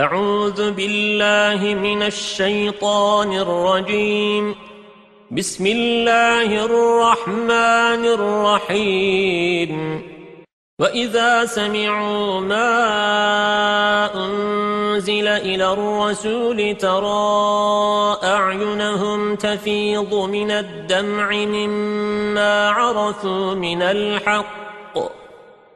أعوذ بالله من الشيطان الرجيم. بسم الله الرحمن الرحيم. وَإِذَا سَمِعُوا مَا أُنزِلَ إِلَى الرَّسُولِ تَرَى أَعْيُنَهُمْ تَفِيضُ مِنَ الدَّمْعِ مِمَّا عَرَفُوا مِنَ الْحَقِّ.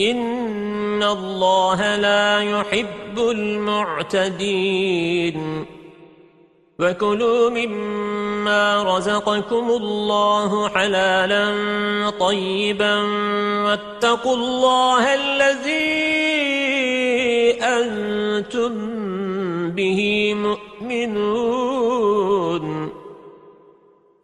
إن الله لا يحب المعتدين وكلوا مما رزقكم الله حلالا طيبا واتقوا الله الذي أنتم به مؤمنون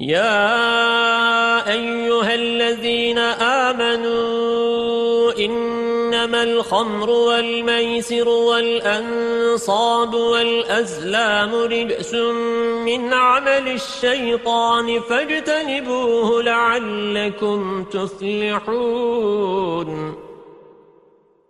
يا أيها الذين آمنوا إنما الخمر والميسر والأنصاب والأزلام رجس من عمل الشيطان فاجتنبوه لعلكم تفلحون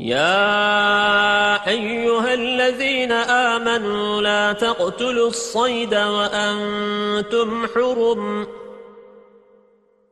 يا أيها الذين آمنوا لا تقتلوا الصيد وأنتم حرم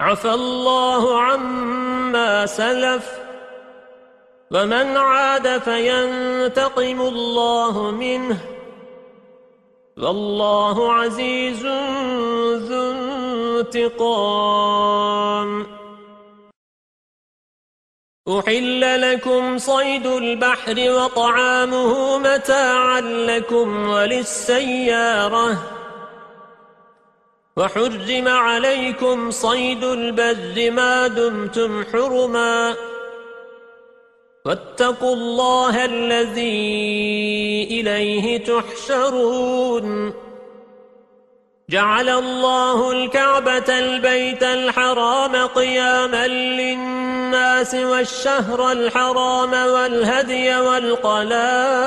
عفى الله عما سلف ومن عاد فينتقم الله منه والله عزيز ذو انتقام. أحل لكم صيد البحر وطعامه متاعا لكم وللسيارة. وحرم عليكم صيد البر ما دمتم حرما واتقوا الله الذي إليه تحشرون جعل الله الكعبة البيت الحرام قياما للناس والشهر الحرام والهدي والقلائد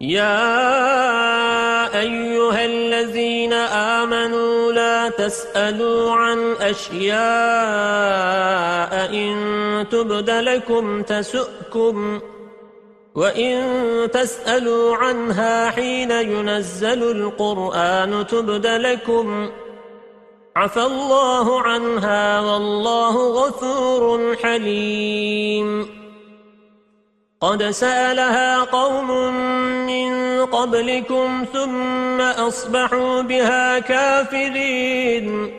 يا أيها الذين آمنوا لا تسألوا عن أشياء إن تبد لكم تسؤكم وإن تسألوا عنها حين ينزل القرآن تبد لكم عفى الله عنها والله غفور حليم قد سألها قوم من قبلكم ثم أصبحوا بها كافرين.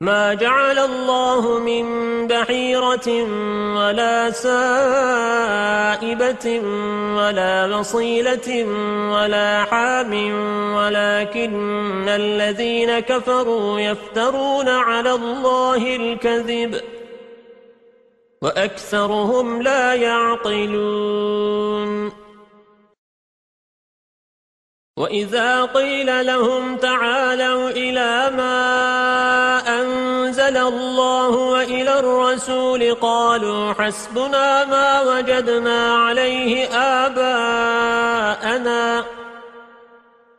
ما جعل الله من بحيرة ولا سائبة ولا وصيلة ولا حام ولكن الذين كفروا يفترون على الله الكذب. وأكثرهم لا يعقلون. وإذا قيل لهم تعالوا إلى ما أنزل الله وإلى الرسول قالوا حسبنا ما وجدنا عليه آباءنا.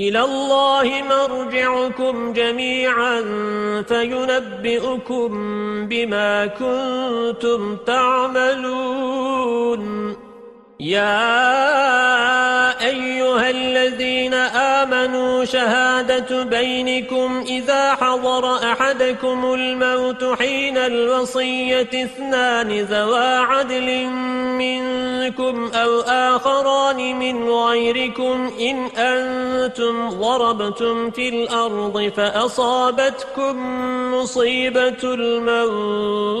إلى الله مرجعكم جميعا فينبئكم بما كنتم تعملون. يا أيها الذين آمنوا شهادة بينكم إذا حضر أحدكم الموت حين الوصية اثنان ذوى عدل منكم أو آخران من غيركم إن أنتم ضربتم في الأرض فأصابتكم مصيبة الموت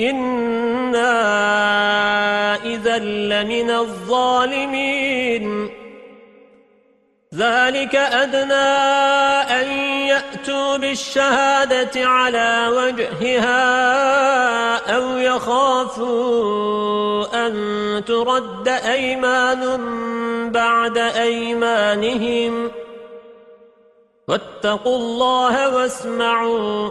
إنا إذا لمن الظالمين ذلك أدنى أن يأتوا بالشهادة على وجهها أو يخافوا أن ترد أيمان بعد أيمانهم واتقوا الله واسمعوا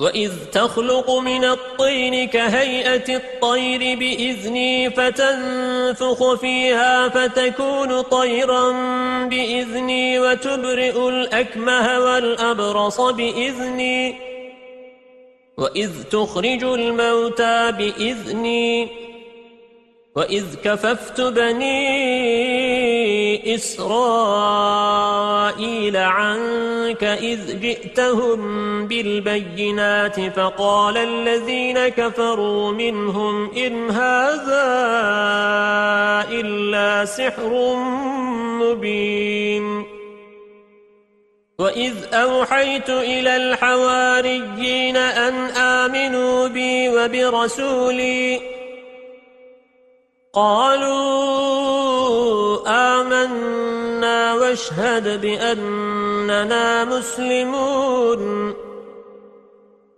وَإِذْ تَخْلُقُ مِنَ الطِّينِ كَهَيْئَةِ الطَّيْرِ بِإِذْنِي فَتَنفُخُ فِيهَا فَتَكُونُ طَيْرًا بِإِذْنِي وَتُبْرِئُ الْأَكْمَهَ وَالْأَبْرَصَ بِإِذْنِي وَإِذْ تُخْرِجُ الْمَوْتَى بِإِذْنِي وَإِذْ كَفَفْتُ بَنِي إِسْرَائِيلَ عَنكَ إِذْ جِئْتَهُم بِالْبَيِّنَاتِ فَقَالَ الَّذِينَ كَفَرُوا مِنْهُمْ إِنْ هَذَا إِلَّا سِحْرٌ مُبِينٌ وَإِذْ أَوْحَيْتُ إِلَى الْحَوَارِيِّينَ أَنْ آمِنُوا بِي وَبِرَسُولِي قالوا آمنا واشهد بأننا مسلمون.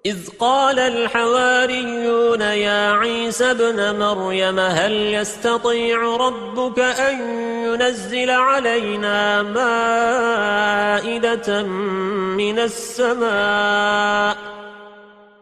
إذ قال الحواريون يا عيسى بن مريم هل يستطيع ربك أن ينزل علينا مائدة من السماء؟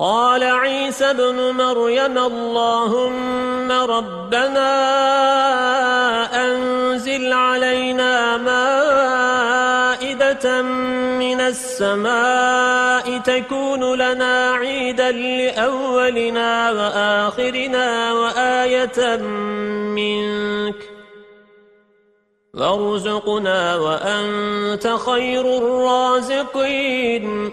قال عيسى بن مريم اللهم ربنا أنزل علينا مائدة من السماء تكون لنا عيدا لأولنا وآخرنا وآية منك وارزقنا وأنت خير الرازقين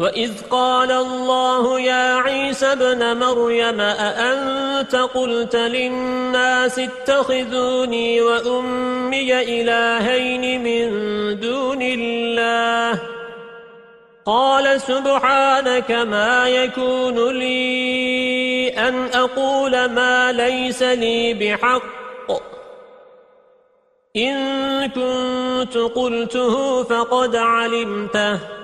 وَإِذْ قَالَ اللَّهُ يَا عِيسَى ابْنَ مَرْيَمَ أَأَنْتَ قُلْتَ لِلنَّاسِ اتَّخِذُونِي وَأُمِّيَ إِلَٰهَيْنِ مِن دُونِ اللَّهِ قال سبحانك ما يكون لي أن أقول ما ليس لي بحق إن كنت قلته فقد علمته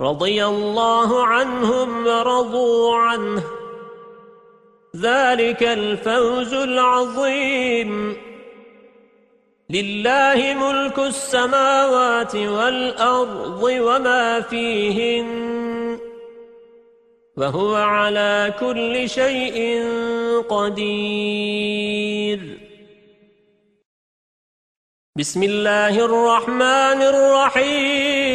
رضي الله عنهم ورضوا عنه. ذلك الفوز العظيم. لله ملك السماوات والأرض وما فيهن. وهو على كل شيء قدير. بسم الله الرحمن الرحيم.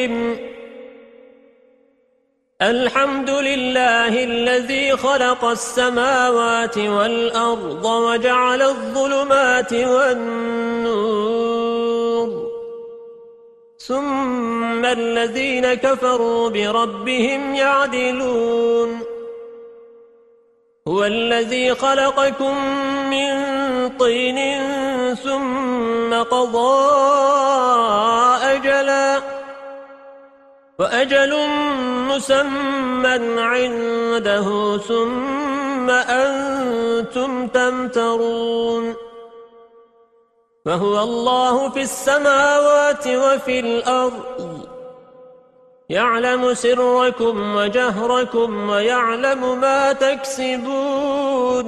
الحمد لله الذي خلق السماوات والأرض وجعل الظلمات والنور. ثم الذين كفروا بربهم يعدلون. هو الذي خلقكم من طين ثم أجلا وأجل مسمى عنده ثم أنتم تمترون. فهو الله في السماوات وفي الأرض. يعلم سركم وجهركم ويعلم ما تكسبون.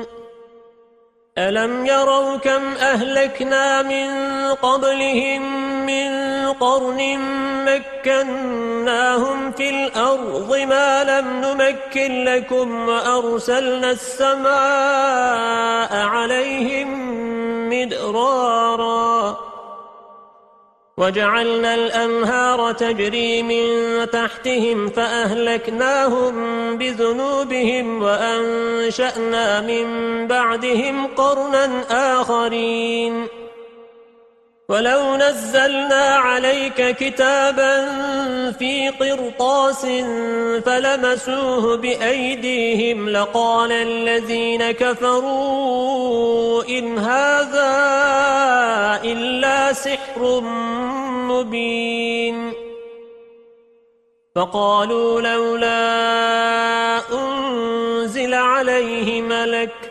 ألم يروا كم أهلكنا من قبلهم من قرن مكناهم في الأرض ما لم نمكن لكم وأرسلنا السماء عليهم مدرارا وجعلنا الأنهار تجري من تحتهم فأهلكناهم بذنوبهم وأنشأنا من بعدهم قرنا آخرين. ولو نزلنا عليك كتابا في قرطاس فلمسوه بأيديهم لقال الذين كفروا إن هذا إلا سحر مبين فقالوا لولا أنزل عليه ملك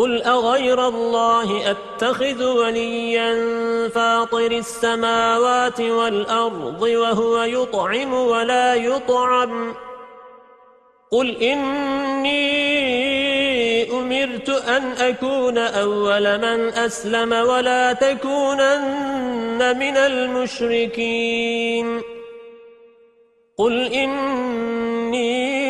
قل أغير الله أتخذ وليا فاطر السماوات والأرض وهو يطعم ولا يطعم قل إني أمرت أن أكون أول من أسلم ولا تكونن من المشركين قل إني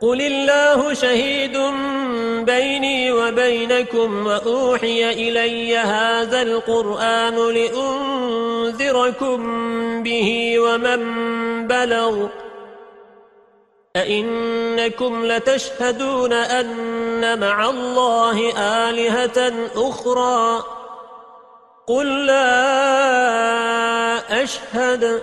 قُلِ اللَّهُ شَهِيدٌ بيني وبينكم وأوحي إلي هذا القرآن لأنذركم به ومن بلغ أئنكم لتشهدون أن مع الله آلهة أخرى قل لا أشهد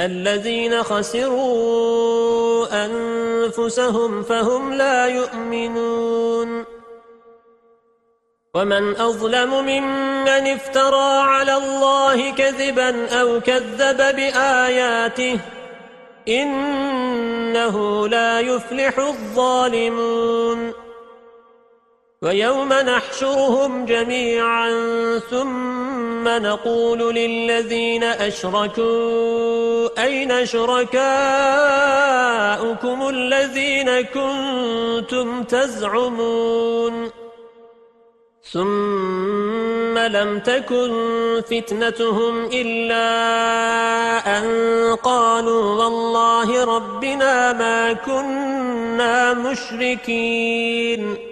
الذين خسروا أنفسهم فهم لا يؤمنون. ومن أظلم ممن افترى على الله كذبا أو كذب بآياته إنه لا يفلح الظالمون. ويوم نحشرهم جميعا ثم نقول للذين أشركوا أين شركاؤكم الذين كنتم تزعمون ثم لم تكن فتنتهم إلا أن قالوا والله ربنا ما كنا مشركين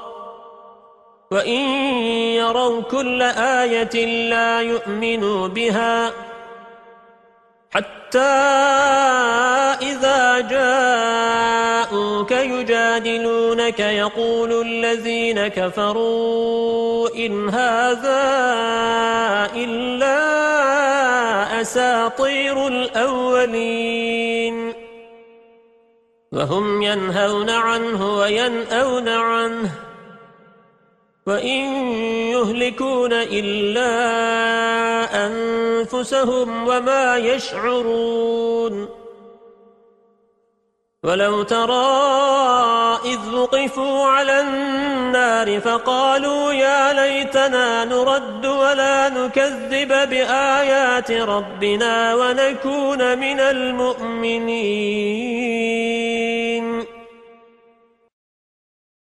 وإن يروا كل آية لا يؤمنوا بها حتى إذا جاءوك يجادلونك يقول الذين كفروا إن هذا إلا أساطير الأولين وهم ينهون عنه وينأون عنه وَإِن يُهْلِكُونَ إِلَّا أَنفُسَهُمْ وَمَا يَشْعُرُونَ وَلَوْ تَرَى إِذْ وُقِفُوا عَلَى النَّارِ فَقَالُوا يَا لَيْتَنَا نُرَدُّ وَلَا نُكَذِّبَ بِآيَاتِ رَبِّنَا وَنَكُونَ مِنَ الْمُؤْمِنِينَ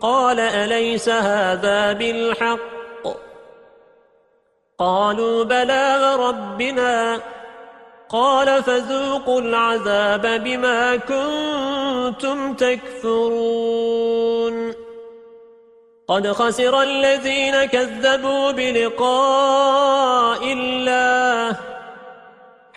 قال أليس هذا بالحق؟ قالوا بلى ربنا قال فذوقوا العذاب بما كنتم تكفرون. قد خسر الذين كذبوا بلقاء الله.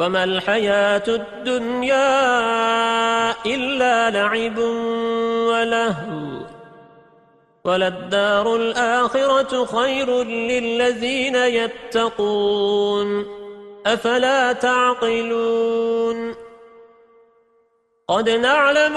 وما الحياة الدنيا إلا لعب ولهو وللدار الآخرة خير للذين يتقون أفلا تعقلون قد نعلم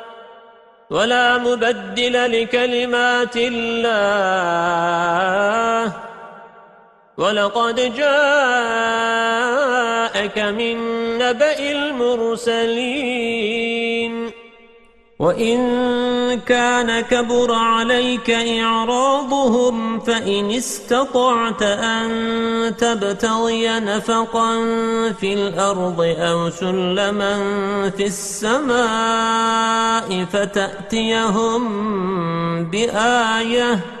وَلَا مُبَدِّلَ لِكَلِمَاتِ اللَّهِ. وَلَقَدْ جَاءَكَ مِن نَّبَإِ الْمُرْسَلِينَ. وَإِن كَانَ كَبُرَ عَلَيْكَ إِعْرَاضُهُمْ فَإِنِ اسْتَطَعْتَ أَن تَبْتَغِيَ نَفَقًا فِي الْأَرْضِ أَوْ سُلَّمًا فِي السَّمَاءِ فَتَأْتِيَهُم بِآيَةٍ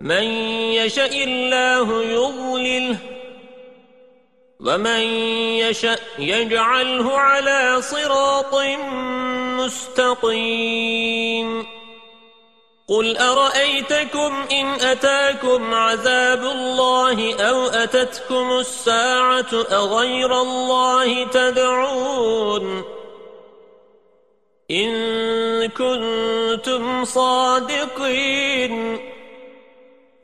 من يشاء الله يضلله ومن يشاء يجعله على صراط مستقيم. قل أرأيتكم إن أتاكم عذاب الله أو أتتكم الساعة أغير الله تدعون؟ إن كنتم صادقين.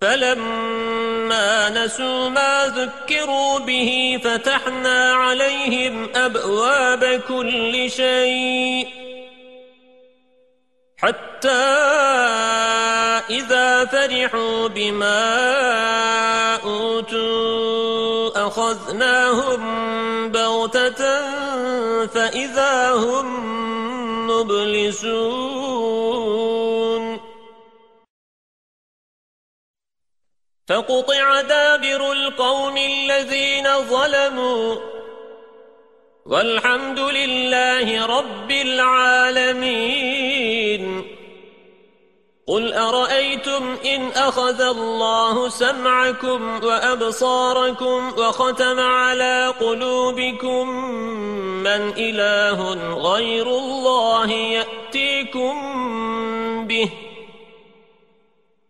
فلما نسوا ما ذكروا به فتحنا عليهم أبواب كل شيء حتى إذا فرحوا بما أوتوا أخذناهم بغتة فإذا هم مبلسون فقطع دابر القوم الذين ظلموا. والحمد لله رب العالمين. قل أرأيتم إن أخذ الله سمعكم وأبصاركم وختم على قلوبكم من إله غير الله يأتيكم به؟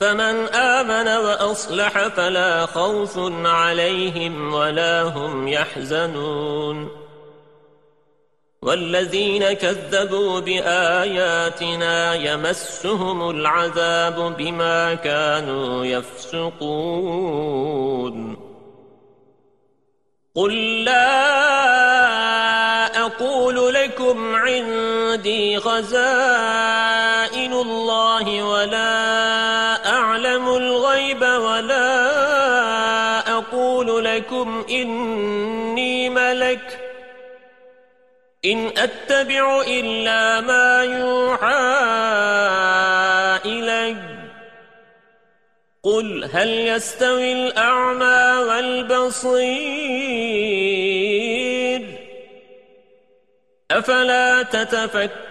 فمن آمن وأصلح فلا خوف عليهم ولا هم يحزنون. والذين كذبوا بآياتنا يمسهم العذاب بما كانوا يفسقون. قل لا أقول لكم عندي خزائن الله ولا ولا أقول لكم إني ملك إن أتبع إلا ما يوحى إلي. قل هل يستوي الأعمى والبصير؟ أفلا تتفكرون؟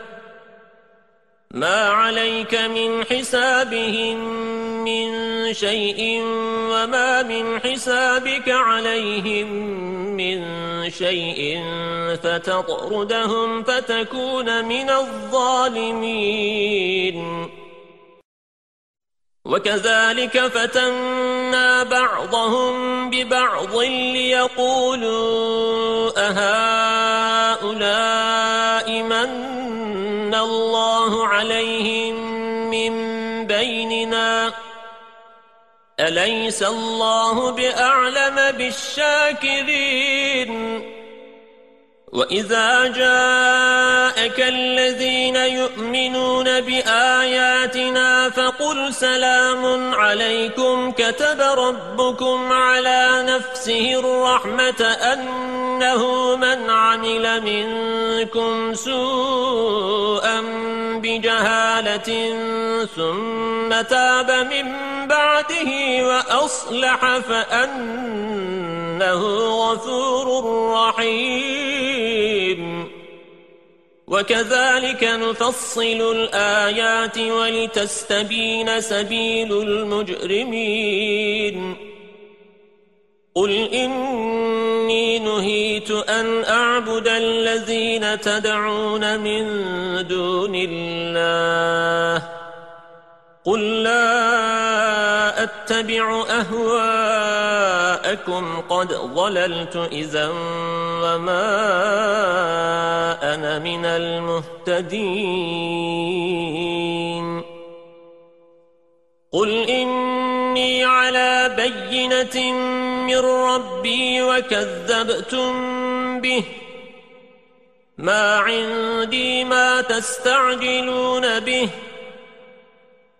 ما عليك من حسابهم من شيء وما من حسابك عليهم من شيء فتطردهم فتكون من الظالمين. وكذلك فتنا بعضهم ببعض ليقولوا أهؤلاء من الله عليهم من بيننا؟ أليس الله بأعلم بالشاكرين؟ وَإِذَا جَاءَكَ الَّذِينَ يُؤْمِنُونَ بِآيَاتِنَا فَقُلْ سَلَامٌ عَلَيْكُمْ كَتَبَ رَبُّكُمْ عَلَى نَفْسِهِ الرَّحْمَةَ أَنَّهُ مَنْ عَمِلَ مِنكُمْ سُوءًا بِجَهَالَةٍ ثُمَّ تَابَ مِنْ بَعْدِهِ وَأَصْلَحَ فَأَنَّهُ غَفُورٌ رَحِيمٌ وَكَذَلِكَ نُفَصِّلُ الْآيَاتِ وَلِتَسْتَبِينَ سَبِيلُ الْمُجْرِمِينَ قُلْ إِنِّي نُهِيتُ أَنْ أَعْبُدَ الَّذِينَ تَدْعُونَ مِن دُونِ اللَّهِ قُل لَّا أَتَّبِعُ أَهْوَاءَكُمْ قَدْ ضَلَلْتُ إِذًا وَمَا أَنَا مِنَ الْمُهْتَدِينَ قُلْ إِنِّي عَلَى بَيِّنَةٍ مِّن رَّبِّي وَكَذَّبْتُم بِهِ مَا عِندِي مَا تَسْتَعْجِلُونَ بِهِ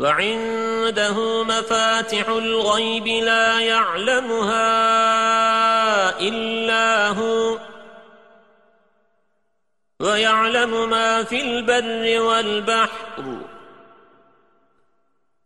وعنده مفاتح الغيب لا يعلمها إلا هو ويعلم ما في البر والبحر.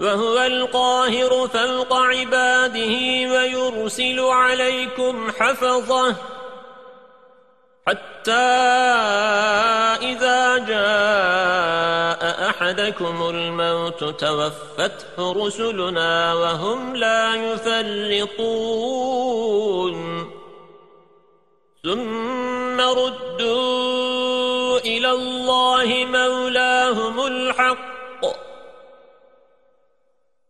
وهو القاهر فوق عباده ويرسل عليكم حفظه. حتى إذا جاء أحدكم الموت توفته رسلنا وهم لا يفرطون. ثم ردوا إلى الله مولاهم الحق.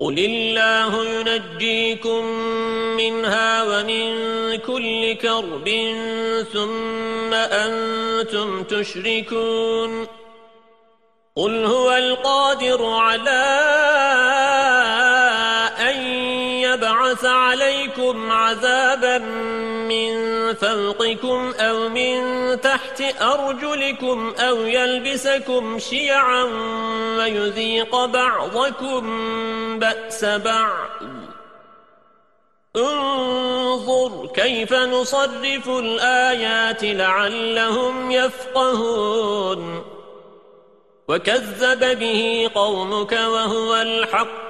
قل الله ينجيكم منها ومن كل كرب ثم أنتم تشركون قل هو القادر على أن يبعث عليكم عذابا من فوقكم أو من تحت أرجلكم أو يلبسكم شيعا ويذيق بعضكم بأس بعض. انظر كيف نصرف الآيات لعلهم يفقهون. وكذب به قومك وهو الحق.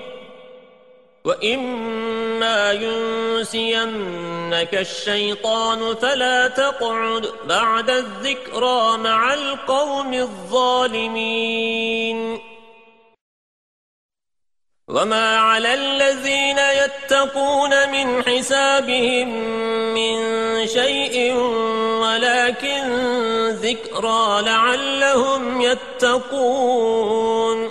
وإما ينسينك الشيطان فلا تقعد بعد الذكرى مع القوم الظالمين. وما على الذين يتقون من حسابهم من شيء ولكن ذكرى لعلهم يتقون.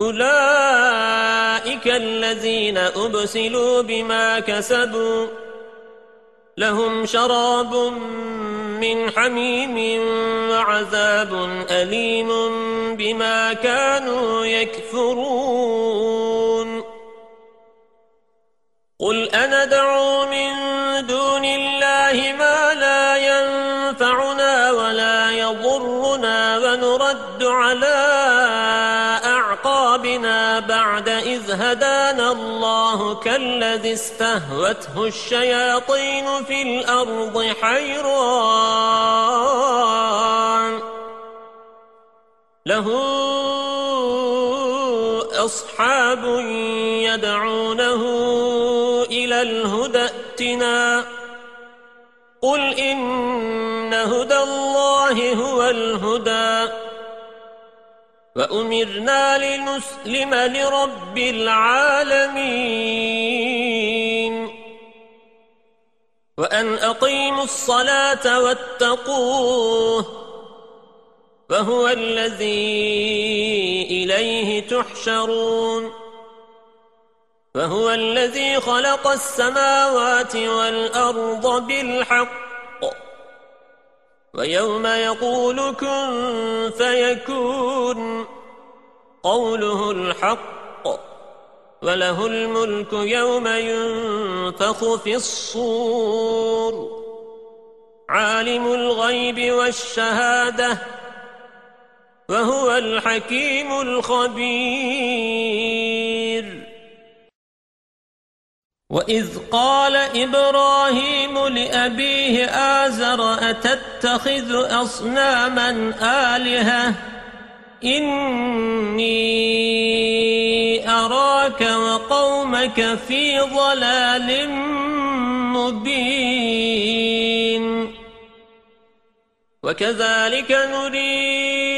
أولئك الذين أبسلوا بما كسبوا لهم شراب من حميم وعذاب أليم بما كانوا يكفرون. قل أنا دعو من دون الله ما إذ هدانا الله كالذي استهوته الشياطين في الأرض حيران له أصحاب يدعونه إلى الهدى ائتنا قل إن هدى الله هو الهدى وأمرنا لنسلم لرب العالمين. وأن أقيموا الصلاة واتقوه وهو الذي إليه تحشرون. وهو الذي خلق السماوات والأرض بالحق. ويوم يقول كن فيكون قوله الحق وله الملك يوم ينفخ في الصور. عالم الغيب والشهادة وهو الحكيم الخبير. وَإِذْ قَالَ إِبْرَاهِيمُ لِأَبِيهِ آزَرَ أَتَتَّخِذُ أَصْنَامًا آلِهَةً إِنِّي أَرَاكَ وَقَوْمَكَ فِي ضَلَالٍ مُبِينٍ وَكَذَلِكَ نُرِي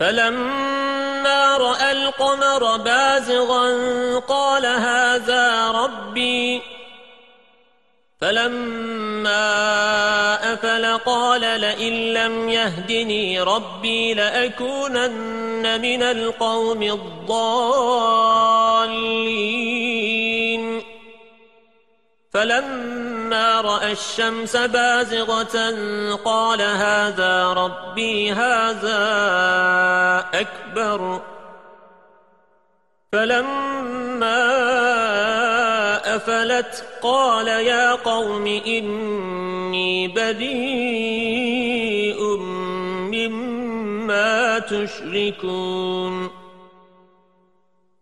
فَلَمَّا رَأَى الْقَمَرَ بَازِغًا قَالَ هَذَا رَبِّي. فَلَمَّا أَفَلَ قَالَ لَئِن لَّمْ يَهْدِنِي رَبِّي لَأَكُونَنَّ مِنَ الْقَوْمِ الضَّالِّينَ. فَلَمَّا رَأَى الشَّمْسَ بَازِغَةً قَالَ هَذَا رَبِّي هَذَا أَكْبَرُ فَلَمَّا أَفَلَتْ قَالَ يَا قَوْمِ إِنِّي بَرِيءٌ مِّمَّا تُشْرِكُونَ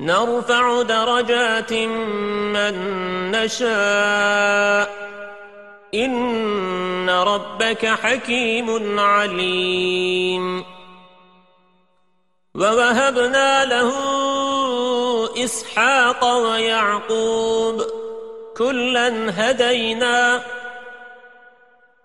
نرفع درجات من نشاء. إن ربك حكيم عليم. ووهبنا له إسحاق ويعقوب. كلا هدينا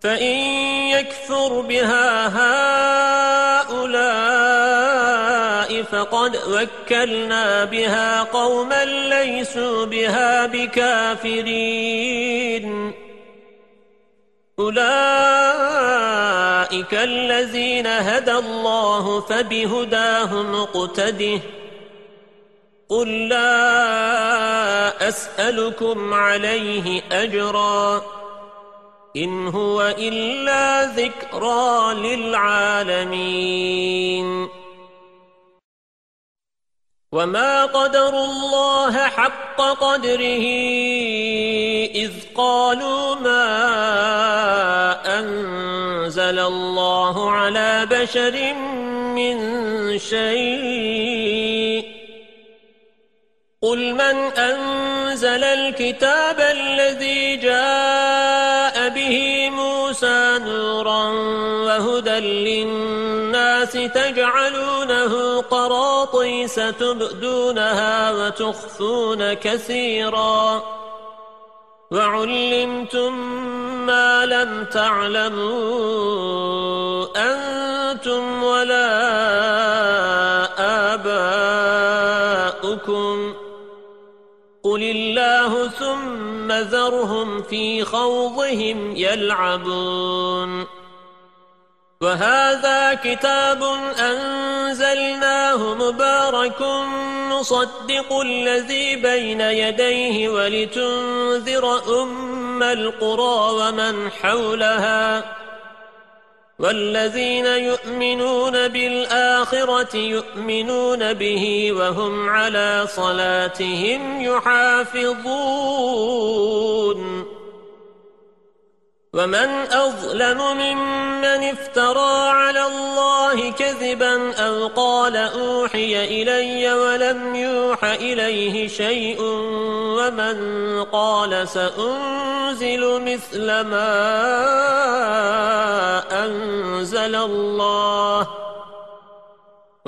فإن يكفر بها هؤلاء فقد وكلنا بها قوما ليسوا بها بكافرين. أولئك الذين هدى الله فبهداه مقتده قل لا أسألكم عليه أجراً. إن هو إلا ذكرى للعالمين. وما قدر الله حق قدره إذ قالوا ما أنزل الله على بشر من شيء. قل من أنزل الكتاب الذي جاء نورا وهدى للناس تجعلونه قراطيس تبدونها وتخفون كثيرا. وعلمتم ما لم تعلموا أنتم ولا أباءكم ثم ذرهم في خوضهم يلعبون وهذا كتاب أنزلناه مبارك مصدق الذي بين يديه ولتنذر أم القرى ومن حولها والذين يؤمنون بالآخرة يؤمنون به وهم على صلاتهم يحافظون. ومن أظلم ممن افترى على الله كذبا أو قال أوحي إلي ولم يوح إليه شيء ومن قال سأنزل مثل ما أنزل الله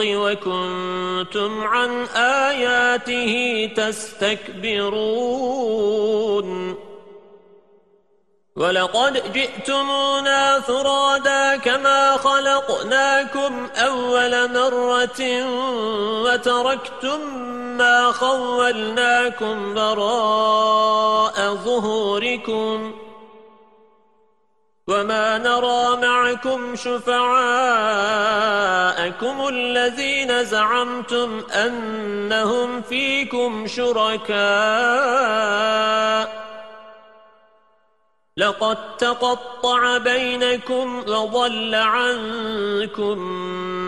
وكنتم عن آياته تستكبرون. ولقد جئتمونا فرادا كما خلقناكم أول مرة وتركتم ما خولناكم براء ظهوركم. وما نرى معكم شفعاءكم الذين زعمتم أنهم فيكم شركاء لقد تقطع بينكم وضل عنكم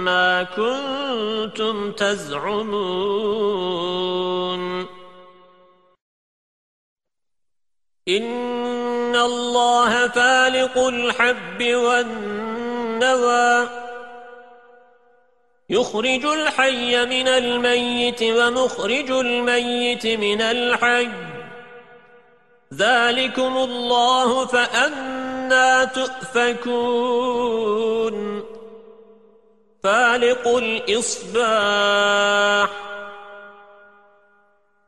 ما كنتم تزعمون إن الله فالق الحب والنوى. يخرج الحي من الميت ومخرج الميت من الحي. ذلكم الله فأنا تؤفكون. فالق الإصباح.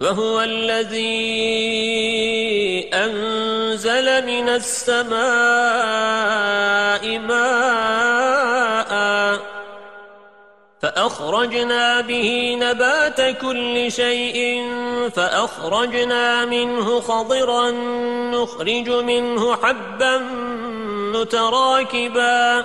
وهو الذي أنزل من السماء ماء فأخرجنا به نبات كل شيء فأخرجنا منه خضرا نخرج منه حبا متراكبا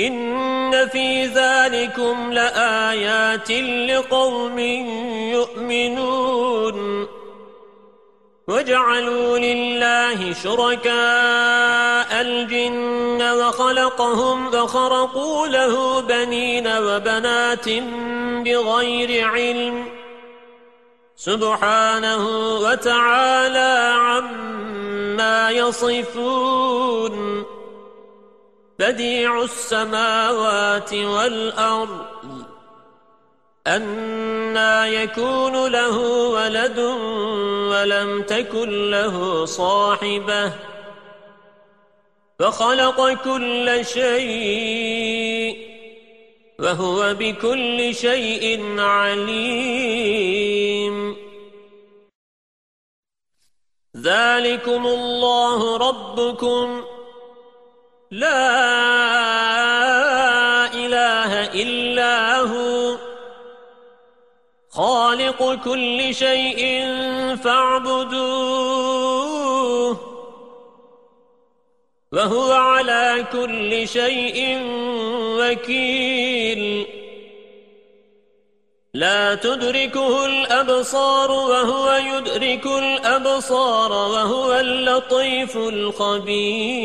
إن في ذلكم لآيات لقوم يؤمنون. وجعلوا لله شركاء الجن وخلقهم فخرقوا له بنين وبنات بغير علم. سبحانه وتعالى عما يصفون. بديع السماوات والأرض أنا يكون له ولد ولم تكن له صاحبة فخلق كل شيء وهو بكل شيء عليم. ذلكم الله ربكم. لا إله إلا هو. خالق كل شيء فاعبدوه. وهو على كل شيء وكيل. لا تدركه الأبصار وهو يدرك الأبصار وهو اللطيف الخبير.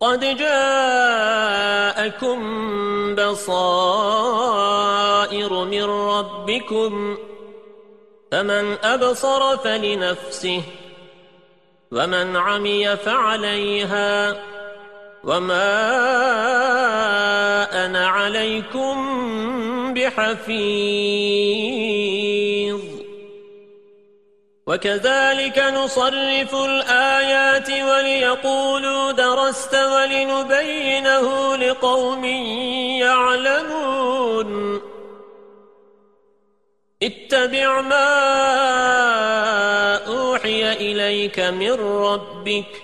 قد جاءكم بصائر من ربكم فمن أبصر فلنفسه ومن عمي فعليها. وما أنا عليكم بحفيظ وكذلك نصرف الآيات وليقولوا درست ولنبينه لقوم يعلمون اتبع ما أوحي إليك من ربك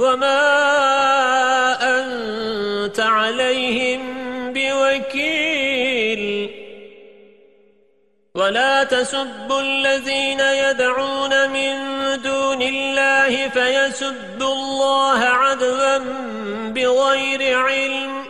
وما أنت عليهم بوكيل ولا تسبوا الذين يدعون من دون الله فيسبوا الله عدوا بغير علم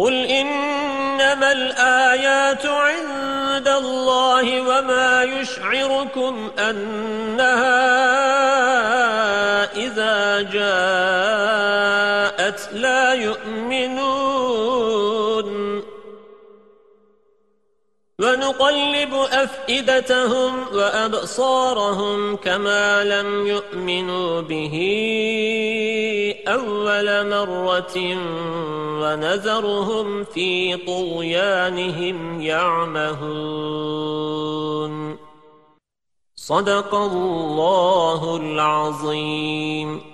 قل إنما الآيات عند الله وما يشعركم أنها إذا جاءت لا يؤمنون ونقلب أفئدتهم وأبصارهم كما لم يؤمنوا به أول مرة ونذرهم في طغيانهم يعمهون. صدق الله العظيم.